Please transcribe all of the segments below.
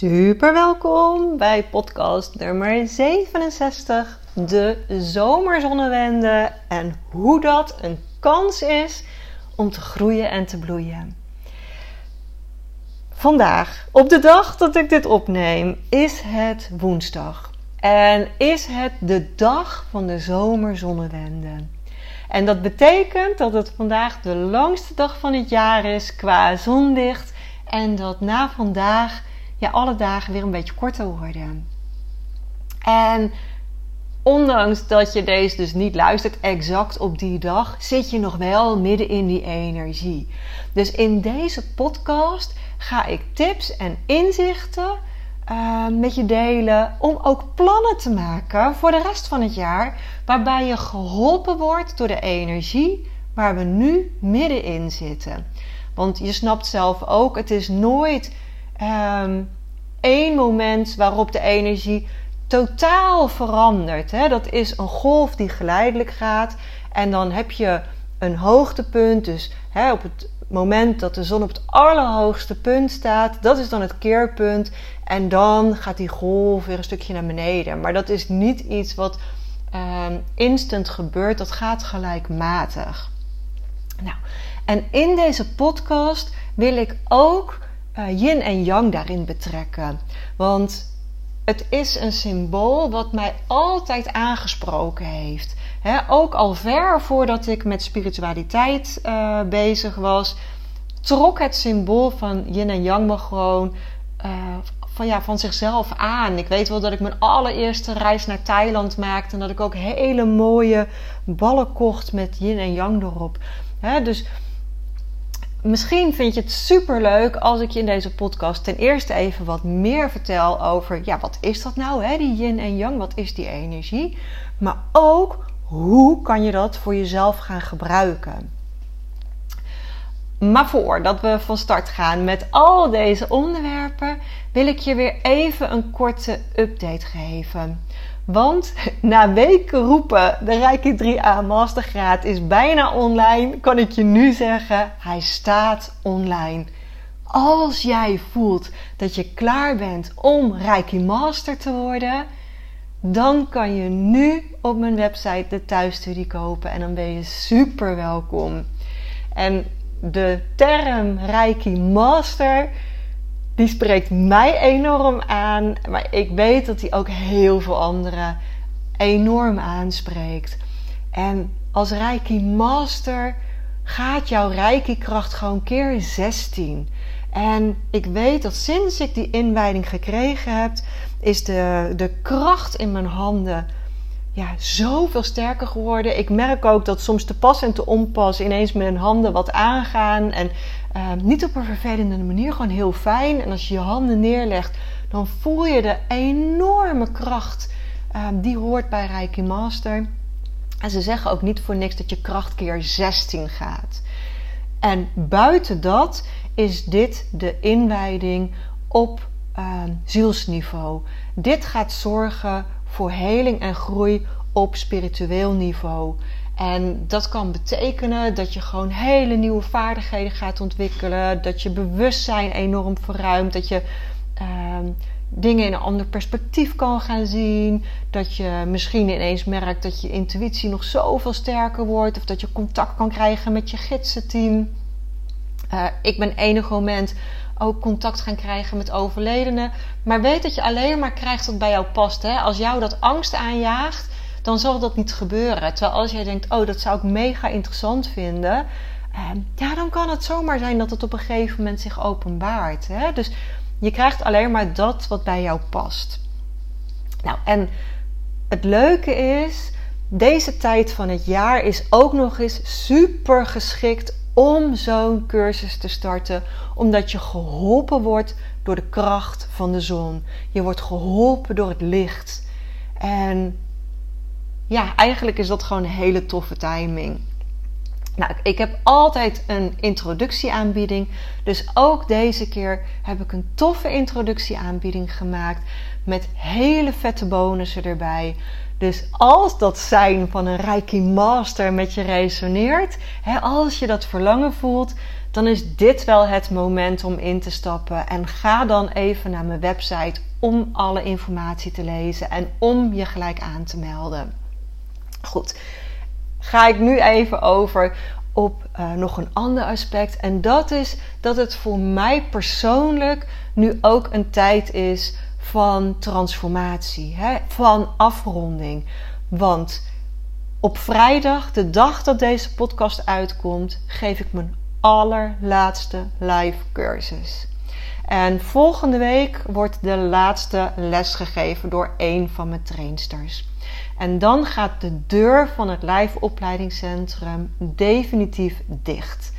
Super welkom bij podcast nummer 67, de zomerzonnewende en hoe dat een kans is om te groeien en te bloeien. Vandaag, op de dag dat ik dit opneem, is het woensdag. En is het de dag van de zomerzonnewende. En dat betekent dat het vandaag de langste dag van het jaar is qua zonlicht. En dat na vandaag ja, alle dagen weer een beetje korter worden. En ondanks dat je deze dus niet luistert exact op die dag, zit je nog wel midden in die energie. Dus in deze podcast ga ik tips en inzichten uh, met je delen om ook plannen te maken voor de rest van het jaar, waarbij je geholpen wordt door de energie waar we nu middenin zitten. Want je snapt zelf ook, het is nooit um, één moment waarop de energie totaal verandert. Hè? Dat is een golf die geleidelijk gaat. En dan heb je een hoogtepunt. Dus hè, op het moment dat de zon op het allerhoogste punt staat, dat is dan het keerpunt. En dan gaat die golf weer een stukje naar beneden. Maar dat is niet iets wat um, instant gebeurt. Dat gaat gelijkmatig. Nou, en in deze podcast wil ik ook uh, yin en yang daarin betrekken. Want het is een symbool wat mij altijd aangesproken heeft. ook al ver voordat ik met spiritualiteit uh, bezig was, trok het symbool van yin en yang me gewoon uh, van, ja, van zichzelf aan. Ik weet wel dat ik mijn allereerste reis naar Thailand maakte en dat ik ook hele mooie ballen kocht met yin en yang erop. dus Misschien vind je het super leuk als ik je in deze podcast ten eerste even wat meer vertel over, ja, wat is dat nou, hè, die yin en yang, wat is die energie? Maar ook, hoe kan je dat voor jezelf gaan gebruiken? Maar voordat we van start gaan met al deze onderwerpen, wil ik je weer even een korte update geven. Want na weken roepen, de Reiki 3A Mastergraad is bijna online, kan ik je nu zeggen, hij staat online. Als jij voelt dat je klaar bent om Reiki Master te worden, dan kan je nu op mijn website de thuisstudie kopen en dan ben je super welkom. En de term Reiki Master die spreekt mij enorm aan. Maar ik weet dat die ook heel veel anderen enorm aanspreekt. En als Reiki Master gaat jouw Reiki kracht gewoon keer 16. En ik weet dat sinds ik die inwijding gekregen heb, is de, de kracht in mijn handen ja, zoveel sterker geworden. Ik merk ook dat soms te pas en te onpas ineens mijn handen wat aangaan. En uh, niet op een vervelende manier, gewoon heel fijn. En als je je handen neerlegt, dan voel je de enorme kracht. Uh, die hoort bij Reiki Master. En ze zeggen ook niet voor niks dat je kracht keer 16 gaat. En buiten dat is dit de inwijding op uh, zielsniveau. Dit gaat zorgen voor heling en groei op spiritueel niveau. En dat kan betekenen dat je gewoon hele nieuwe vaardigheden gaat ontwikkelen. Dat je bewustzijn enorm verruimt. Dat je uh, dingen in een ander perspectief kan gaan zien. Dat je misschien ineens merkt dat je intuïtie nog zoveel sterker wordt. Of dat je contact kan krijgen met je gidsenteam. Uh, ik ben enig moment ook contact gaan krijgen met overledenen. Maar weet dat je alleen maar krijgt wat bij jou past. Hè? Als jou dat angst aanjaagt, dan zal dat niet gebeuren. Terwijl als jij denkt, oh, dat zou ik mega interessant vinden. Eh, ja, dan kan het zomaar zijn dat het op een gegeven moment zich openbaart. Hè? Dus je krijgt alleen maar dat wat bij jou past. Nou, en het leuke is, deze tijd van het jaar is ook nog eens super geschikt om zo'n cursus te starten, omdat je geholpen wordt door de kracht van de zon. Je wordt geholpen door het licht. En ja, eigenlijk is dat gewoon een hele toffe timing. Nou, ik heb altijd een introductieaanbieding. Dus ook deze keer heb ik een toffe introductieaanbieding gemaakt. Met hele vette bonussen erbij. Dus als dat zijn van een Reiki Master met je resoneert, hè, als je dat verlangen voelt, dan is dit wel het moment om in te stappen. En ga dan even naar mijn website om alle informatie te lezen en om je gelijk aan te melden. Goed, ga ik nu even over op uh, nog een ander aspect. En dat is dat het voor mij persoonlijk nu ook een tijd is van transformatie, hè? van afronding. Want op vrijdag, de dag dat deze podcast uitkomt, geef ik mijn allerlaatste live cursus. En volgende week wordt de laatste les gegeven door een van mijn trainsters. En dan gaat de deur van het live opleidingscentrum definitief dicht.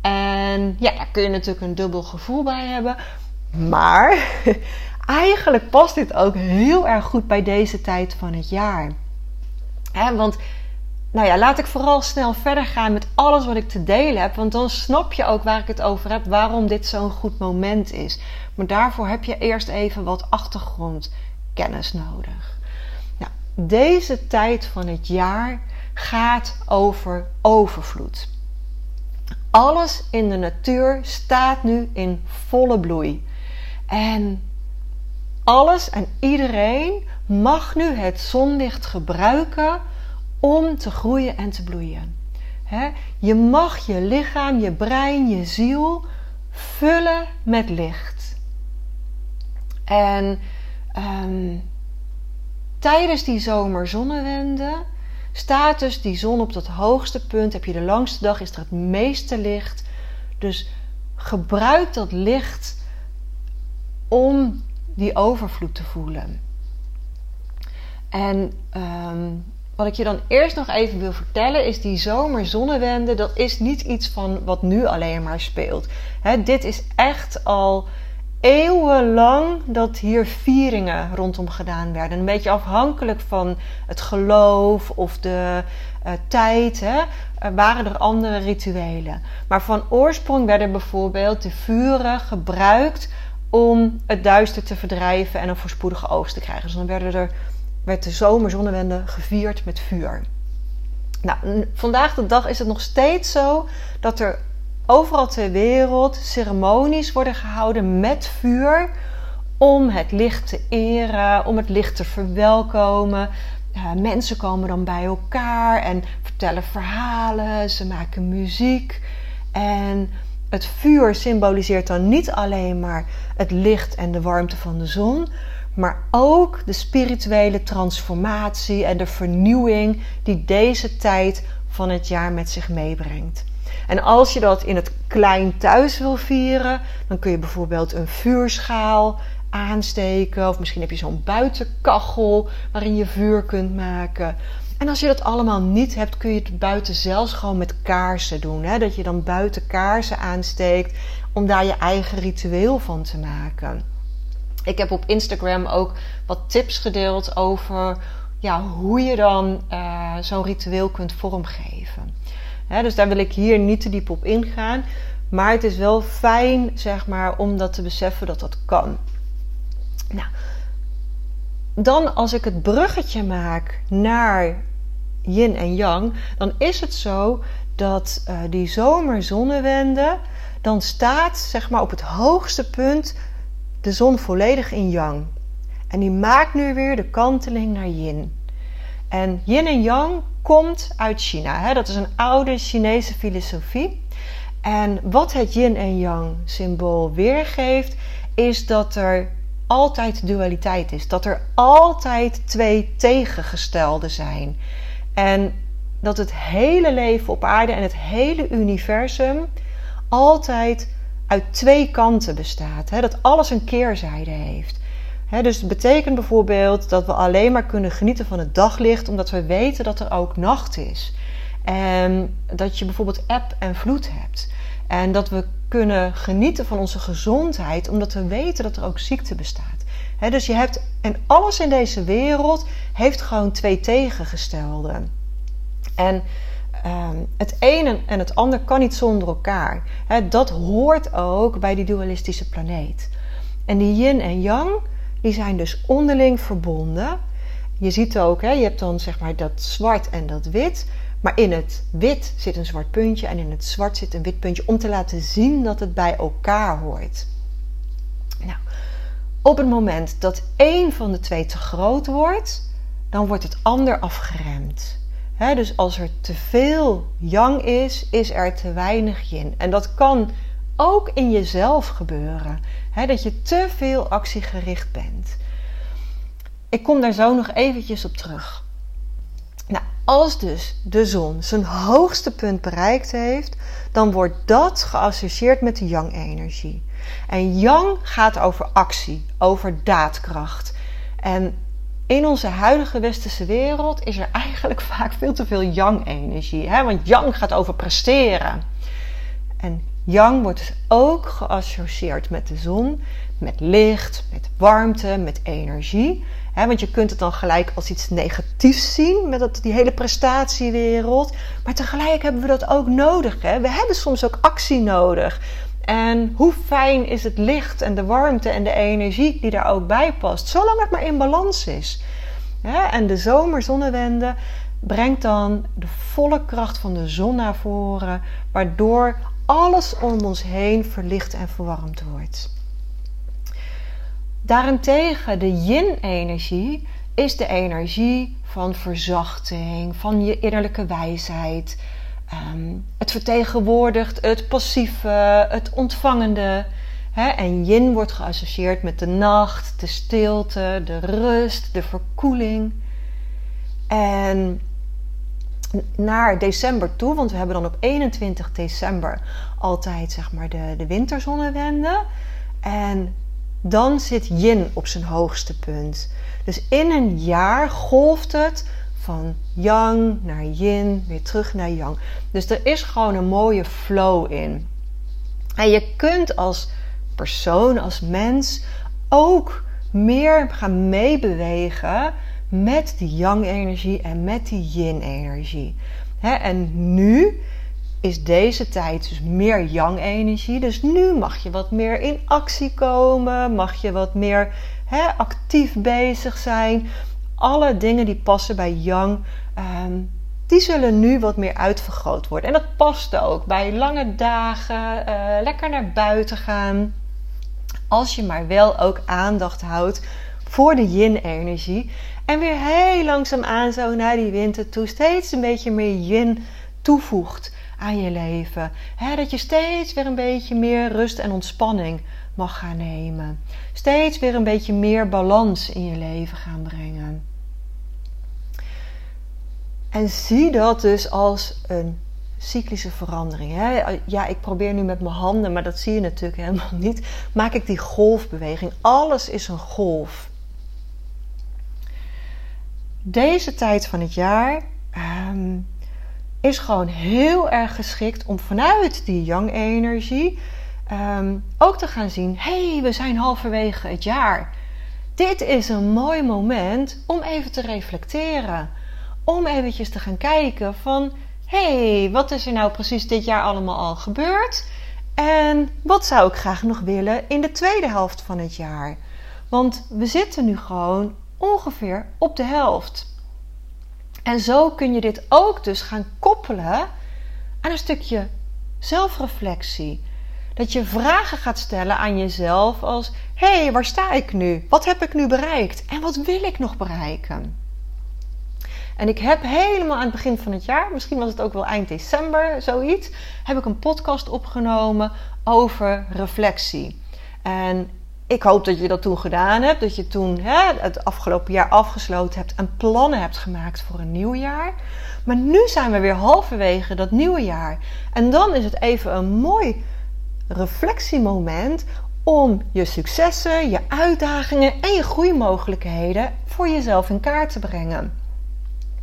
En ja, daar kun je natuurlijk een dubbel gevoel bij hebben. Maar eigenlijk past dit ook heel erg goed bij deze tijd van het jaar. want, nou ja, laat ik vooral snel verder gaan met alles wat ik te delen heb. Want dan snap je ook waar ik het over heb, waarom dit zo'n goed moment is. Maar daarvoor heb je eerst even wat achtergrondkennis nodig. Deze tijd van het jaar gaat over overvloed. Alles in de natuur staat nu in volle bloei. En alles en iedereen mag nu het zonlicht gebruiken om te groeien en te bloeien. je mag je lichaam, je brein, je ziel vullen met licht. En ehm, tijdens die zomerzonnewende staat dus die zon op dat hoogste punt. Heb je de langste dag, is er het meeste licht. Dus gebruik dat licht om die overvloed te voelen. En ehm, wat ik je dan eerst nog even wil vertellen is die zomerzonnewende. Dat is niet iets van wat nu alleen maar speelt. dit is echt al eeuwenlang dat hier vieringen rondom gedaan werden. Een beetje afhankelijk van het geloof of de uh, tijd. Hè, waren er andere rituelen. Maar van oorsprong werden bijvoorbeeld de vuren gebruikt om het duister te verdrijven en een voorspoedige oogst te krijgen. Dus dan werden er, werd de zomerzonnewende gevierd met vuur. Nou, vandaag de dag is het nog steeds zo dat er overal ter wereld ceremonies worden gehouden met vuur om het licht te eren, om het licht te verwelkomen. mensen komen dan bij elkaar en vertellen verhalen, ze maken muziek. En het vuur symboliseert dan niet alleen maar het licht en de warmte van de zon, maar ook de spirituele transformatie en de vernieuwing die deze tijd van het jaar met zich meebrengt. En als je dat in het klein thuis wil vieren, dan kun je bijvoorbeeld een vuurschaal aansteken. Of misschien heb je zo'n buitenkachel waarin je vuur kunt maken. En als je dat allemaal niet hebt, kun je het buiten zelfs gewoon met kaarsen doen. Hè? Dat je dan buiten kaarsen aansteekt om daar je eigen ritueel van te maken. Ik heb op Instagram ook wat tips gedeeld over ja, hoe je dan uh, zo'n ritueel kunt vormgeven. Dus daar wil ik hier niet te diep op ingaan. Maar het is wel fijn, zeg maar, om dat te beseffen dat dat kan. Nou, dan als ik het bruggetje maak naar yin en yang, dan is het zo dat uh, die zomerzonnewende, dan staat zeg maar op het hoogste punt de zon volledig in yang. En die maakt nu weer de kanteling naar yin. En yin en yang komt uit China. Hè? Dat is een oude Chinese filosofie. En wat het yin en yang symbool weergeeft, is dat er altijd dualiteit is. Dat er altijd twee tegengestelde zijn. En dat het hele leven op aarde en het hele universum altijd uit twee kanten bestaat. Hè? Dat alles een keerzijde heeft. Dus het betekent bijvoorbeeld dat we alleen maar kunnen genieten van het daglicht omdat we weten dat er ook nacht is. En dat je bijvoorbeeld eb en vloed hebt. En dat we kunnen genieten van onze gezondheid, omdat we weten dat er ook ziekte bestaat. dus je hebt, en alles in deze wereld heeft gewoon twee tegengestelden. En ehm, het ene en het ander kan niet zonder elkaar. dat hoort ook bij die dualistische planeet. En die yin en yang, die zijn dus onderling verbonden. Je ziet ook, hè, je hebt dan zeg maar dat zwart en dat wit. Maar in het wit zit een zwart puntje en in het zwart zit een wit puntje om te laten zien dat het bij elkaar hoort. Nou, op het moment dat één van de twee te groot wordt, dan wordt het ander afgeremd. dus als er te veel yang is, is er te weinig yin. En dat kan ook in jezelf gebeuren. dat je te veel actiegericht bent. Ik kom daar zo nog eventjes op terug. Nou, als dus de zon zijn hoogste punt bereikt heeft, dan wordt dat geassocieerd met de yang-energie. En yang gaat over actie, over daadkracht. En in onze huidige westerse wereld is er eigenlijk vaak veel te veel yang-energie. Want yang gaat over presteren. En yang wordt dus ook geassocieerd met de zon, met licht, met warmte, met energie want je kunt het dan gelijk als iets negatiefs zien met dat, die hele prestatiewereld. Maar tegelijk hebben we dat ook nodig. We hebben soms ook actie nodig. En hoe fijn is het licht en de warmte en de energie die daar ook bij past, zolang het maar in balans is. En de zomerzonnewende brengt dan de volle kracht van de zon naar voren, waardoor alles om ons heen verlicht en verwarmd wordt. Daarentegen de yin-energie is de energie van verzachting, van je innerlijke wijsheid. Ehm, het vertegenwoordigt het passieve, het ontvangende. En yin wordt geassocieerd met de nacht, de stilte, de rust, de verkoeling. En naar december toe, want we hebben dan op 21 december altijd zeg maar de, de winterzonnewende. En dan zit yin op zijn hoogste punt. Dus in een jaar golft het van yang naar yin, weer terug naar yang. Dus er is gewoon een mooie flow in. En je kunt als persoon, als mens ook meer gaan meebewegen met die yang-energie en met die yin-energie. En nu is deze tijd dus meer yang-energie. Dus nu mag je wat meer in actie komen, mag je wat meer actief bezig zijn. Alle dingen die passen bij yang, ehm, die zullen nu wat meer uitvergroot worden. En dat past ook bij lange dagen, uh, lekker naar buiten gaan. Als je maar wel ook aandacht houdt voor de yin-energie. En weer heel langzaam aan zo naar die winter toe steeds een beetje meer yin toevoegt aan je leven. dat je steeds weer een beetje meer rust en ontspanning mag gaan nemen. Steeds weer een beetje meer balans in je leven gaan brengen. En zie dat dus als een cyclische verandering. Ja, ik probeer nu met mijn handen, maar dat zie je natuurlijk helemaal niet. Maak ik die golfbeweging. Alles is een golf. Deze tijd van het jaar ehm, is gewoon heel erg geschikt om vanuit die yang-energie ehm, ook te gaan zien: hé, hey, we zijn halverwege het jaar. Dit is een mooi moment om even te reflecteren. Om eventjes te gaan kijken van... hé, hey, wat is er nou precies dit jaar allemaal al gebeurd? En wat zou ik graag nog willen in de tweede helft van het jaar? Want we zitten nu gewoon ongeveer op de helft. En zo kun je dit ook dus gaan koppelen aan een stukje zelfreflectie. Dat je vragen gaat stellen aan jezelf als: hé, hey, waar sta ik nu? Wat heb ik nu bereikt? En wat wil ik nog bereiken? En ik heb helemaal aan het begin van het jaar, misschien was het ook wel eind december, zoiets, heb ik een podcast opgenomen over reflectie. En ik hoop dat je dat toen gedaan hebt. Dat je toen hè, het afgelopen jaar afgesloten hebt en plannen hebt gemaakt voor een nieuw jaar. Maar nu zijn we weer halverwege dat nieuwe jaar. En dan is het even een mooi reflectiemoment om je successen, je uitdagingen en je groeimogelijkheden voor jezelf in kaart te brengen.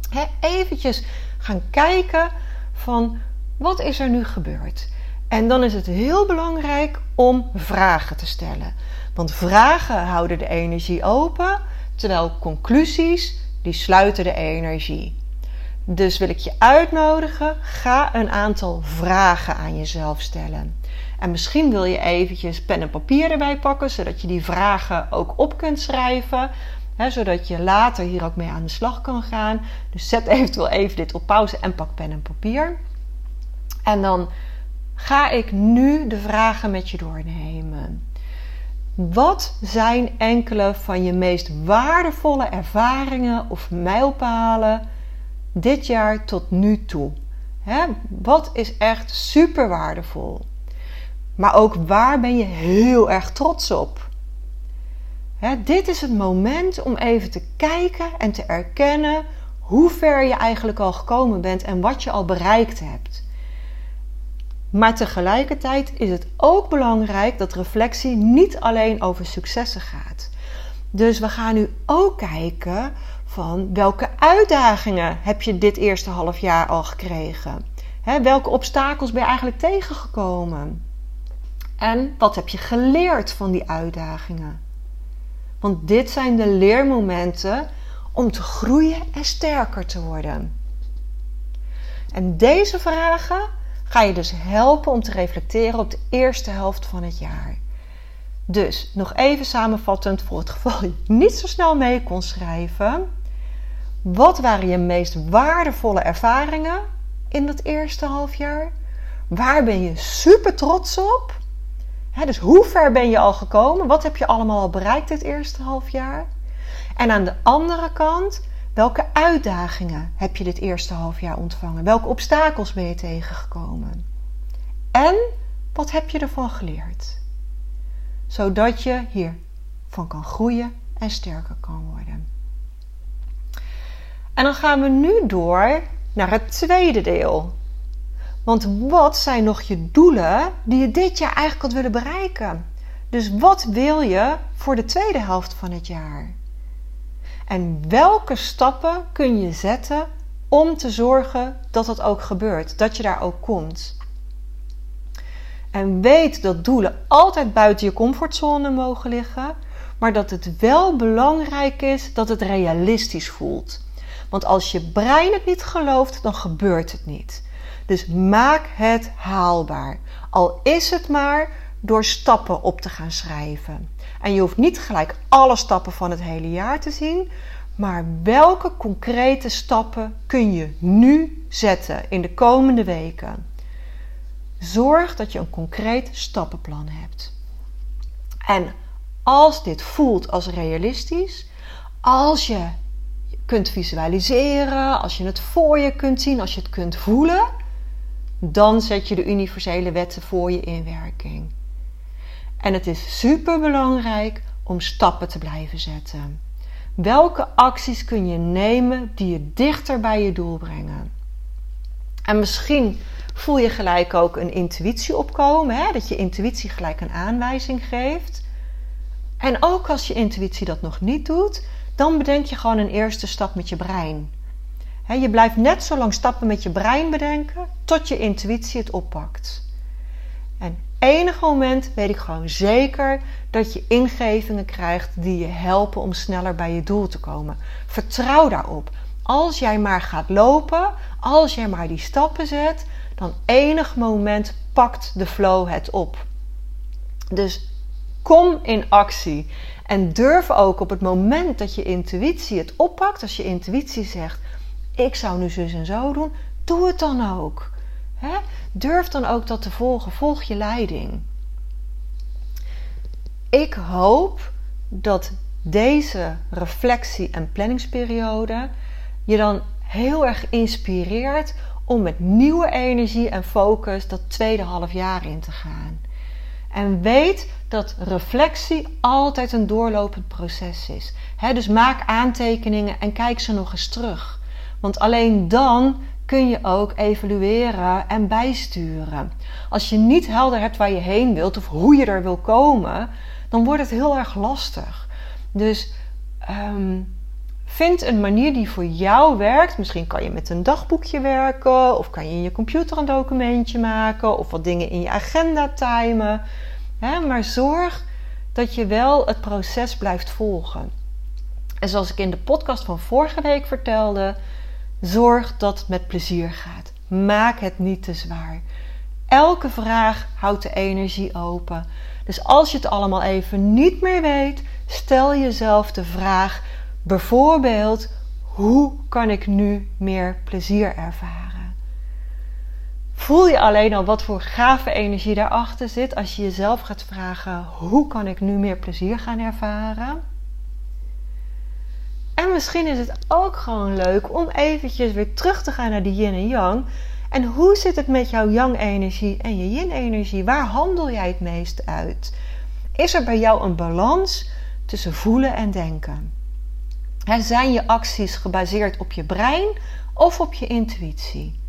He, eventjes gaan kijken van wat is er nu gebeurd? En dan is het heel belangrijk om vragen te stellen. Want vragen houden de energie open, terwijl conclusies die sluiten de energie. Dus wil ik je uitnodigen, ga een aantal vragen aan jezelf stellen. En misschien wil je eventjes pen en papier erbij pakken, zodat je die vragen ook op kunt schrijven. Hè, zodat je later hier ook mee aan de slag kan gaan. Dus zet eventueel even dit op pauze en pak pen en papier. En dan ga ik nu de vragen met je doornemen. Wat zijn enkele van je meest waardevolle ervaringen of mijlpalen dit jaar tot nu toe? wat is echt super waardevol? Maar ook waar ben je heel erg trots op? dit is het moment om even te kijken en te erkennen hoe ver je eigenlijk al gekomen bent en wat je al bereikt hebt. Maar tegelijkertijd is het ook belangrijk dat reflectie niet alleen over successen gaat. Dus we gaan nu ook kijken van welke uitdagingen heb je dit eerste half jaar al gekregen? welke obstakels ben je eigenlijk tegengekomen? En wat heb je geleerd van die uitdagingen? Want dit zijn de leermomenten om te groeien en sterker te worden. En deze vragen ga je dus helpen om te reflecteren op de eerste helft van het jaar. Dus nog even samenvattend voor het geval je niet zo snel mee kon schrijven. Wat waren je meest waardevolle ervaringen in dat eerste halfjaar? Waar ben je super trots op? dus hoe ver ben je al gekomen? Wat heb je allemaal al bereikt dit eerste halfjaar? En aan de andere kant, welke uitdagingen heb je dit eerste halfjaar ontvangen? Welke obstakels ben je tegengekomen? En wat heb je ervan geleerd? Zodat je hiervan kan groeien en sterker kan worden. En dan gaan we nu door naar het tweede deel. Want wat zijn nog je doelen die je dit jaar eigenlijk had willen bereiken? Dus wat wil je voor de tweede helft van het jaar? En welke stappen kun je zetten om te zorgen dat dat ook gebeurt, dat je daar ook komt? En weet dat doelen altijd buiten je comfortzone mogen liggen, maar dat het wel belangrijk is dat het realistisch voelt. Want als je brein het niet gelooft, dan gebeurt het niet. Dus maak het haalbaar. Al is het maar door stappen op te gaan schrijven. En je hoeft niet gelijk alle stappen van het hele jaar te zien, maar welke concrete stappen kun je nu zetten in de komende weken? Zorg dat je een concreet stappenplan hebt. En als dit voelt als realistisch, als je kunt visualiseren, als je het voor je kunt zien, als je het kunt voelen, dan zet je de universele wetten voor je in werking. En het is super belangrijk om stappen te blijven zetten. Welke acties kun je nemen die je dichter bij je doel brengen? En misschien voel je gelijk ook een intuïtie opkomen, hè? dat je intuïtie gelijk een aanwijzing geeft. En ook als je intuïtie dat nog niet doet, dan bedenk je gewoon een eerste stap met je brein je blijft net zo lang stappen met je brein bedenken tot je intuïtie het oppakt. En enig moment weet ik gewoon zeker dat je ingevingen krijgt die je helpen om sneller bij je doel te komen. Vertrouw daarop. Als jij maar gaat lopen, als jij maar die stappen zet, dan enig moment pakt de flow het op. Dus kom in actie. En durf ook op het moment dat je intuïtie het oppakt, als je intuïtie zegt: ik zou nu zus en zo doen. Doe het dan ook. Durf dan ook dat te volgen. Volg je leiding. Ik hoop dat deze reflectie- en planningsperiode je dan heel erg inspireert om met nieuwe energie en focus dat tweede half jaar in te gaan. En weet dat reflectie altijd een doorlopend proces is. dus maak aantekeningen en kijk ze nog eens terug. Want alleen dan kun je ook evalueren en bijsturen. Als je niet helder hebt waar je heen wilt of hoe je er wil komen, dan wordt het heel erg lastig. Dus um, Vind een manier die voor jou werkt. Misschien kan je met een dagboekje werken, of kan je in je computer een documentje maken, of wat dingen in je agenda timen. maar zorg dat je wel het proces blijft volgen. En zoals ik in de podcast van vorige week vertelde, zorg dat het met plezier gaat. Maak het niet te zwaar. Elke vraag houdt de energie open. Dus als je het allemaal even niet meer weet, stel jezelf de vraag: bijvoorbeeld, hoe kan ik nu meer plezier ervaren? Voel je alleen al wat voor gave energie daarachter zit als je jezelf gaat vragen: hoe kan ik nu meer plezier gaan ervaren? En misschien is het ook gewoon leuk om eventjes weer terug te gaan naar die yin en yang. En hoe zit het met jouw yang-energie en je yin-energie? Waar handel jij het meest uit? Is er bij jou een balans tussen voelen en denken? zijn je acties gebaseerd op je brein of op je intuïtie?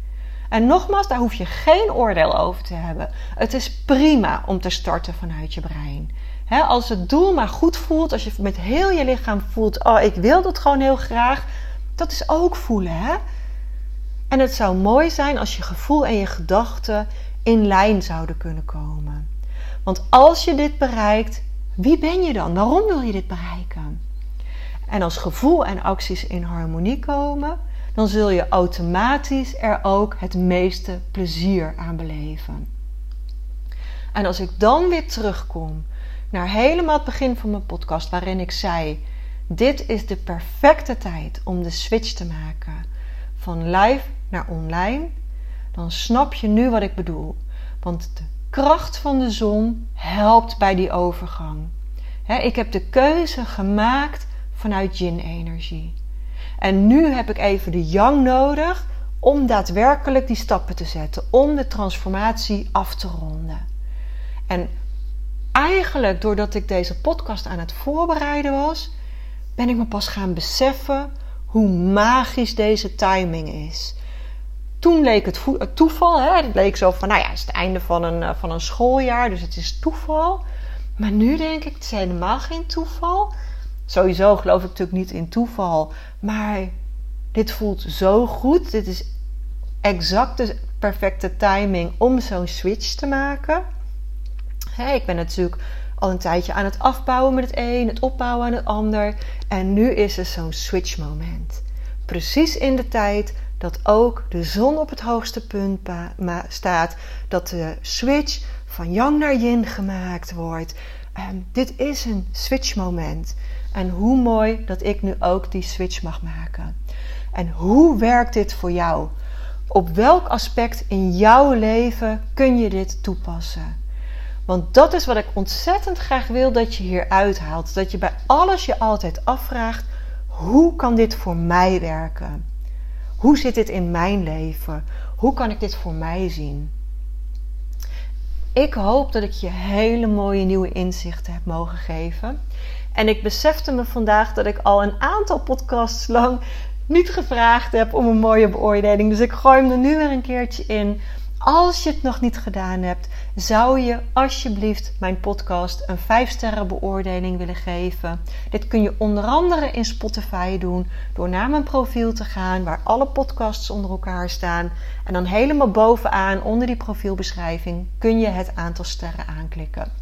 En nogmaals, daar hoef je geen oordeel over te hebben. Het is prima om te starten vanuit je brein als het doel maar goed voelt, als je met heel je lichaam voelt, oh ik wil dat gewoon heel graag, dat is ook voelen. Hè? En het zou mooi zijn als je gevoel en je gedachten in lijn zouden kunnen komen. Want als je dit bereikt, wie ben je dan? Waarom wil je dit bereiken? En als gevoel en acties in harmonie komen, dan zul je automatisch er ook het meeste plezier aan beleven. En als ik dan weer terugkom naar helemaal het begin van mijn podcast, waarin ik zei: Dit is de perfecte tijd om de switch te maken van live naar online, dan snap je nu wat ik bedoel. Want de kracht van de zon helpt bij die overgang. ik heb de keuze gemaakt vanuit yin-energie. En nu heb ik even de yang nodig om daadwerkelijk die stappen te zetten, om de transformatie af te ronden. En eigenlijk doordat ik deze podcast aan het voorbereiden was, ben ik me pas gaan beseffen hoe magisch deze timing is. Toen leek het toeval, hè? het leek zo van, nou ja, het is het einde van een, eh, van een schooljaar, dus het is toeval. Maar nu denk ik, het is helemaal geen toeval. Sowieso geloof ik natuurlijk niet in toeval, maar dit voelt zo goed. Dit is exact de perfecte timing om zo'n switch te maken ik ben natuurlijk al een tijdje aan het afbouwen met het een, het opbouwen aan het ander. En nu is er zo'n switch moment. Precies in de tijd dat ook de zon op het hoogste punt staat. Dat de switch van yang naar yin gemaakt wordt. Um, dit is een switch moment. En hoe mooi dat ik nu ook die switch mag maken. En hoe werkt dit voor jou? Op welk aspect in jouw leven kun je dit toepassen? Want dat is wat ik ontzettend graag wil dat je hier uithaalt. Dat je bij alles je altijd afvraagt: hoe kan dit voor mij werken? Hoe zit dit in mijn leven? Hoe kan ik dit voor mij zien? Ik hoop dat ik je hele mooie nieuwe inzichten heb mogen geven. En ik besefte me vandaag dat ik al een aantal podcasts lang niet gevraagd heb om een mooie beoordeling. Dus ik gooi hem er nu weer een keertje in. Als je het nog niet gedaan hebt, zou je alsjeblieft mijn podcast een 5-sterren beoordeling willen geven. Dit kun je onder andere in Spotify doen door naar mijn profiel te gaan waar alle podcasts onder elkaar staan. En dan helemaal bovenaan onder die profielbeschrijving kun je het aantal sterren aanklikken.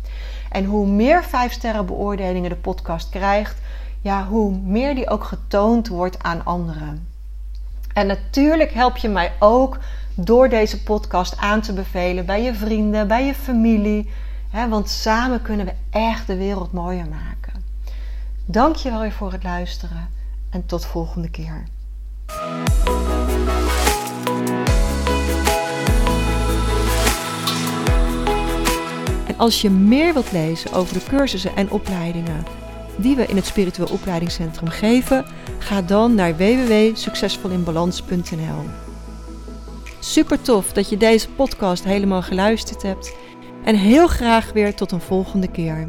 En hoe meer 5-sterren beoordelingen de podcast krijgt, ja, hoe meer die ook getoond wordt aan anderen. En natuurlijk help je mij ook door deze podcast aan te bevelen bij je vrienden, bij je familie. Hè, want samen kunnen we echt de wereld mooier maken. Dank je wel weer voor het luisteren en tot volgende keer. En als je meer wilt lezen over de cursussen en opleidingen die we in het Spiritueel Opleidingscentrum geven, ga dan naar www.succesvolinbalans.nl. Super tof dat je deze podcast helemaal geluisterd hebt. En heel graag weer tot een volgende keer.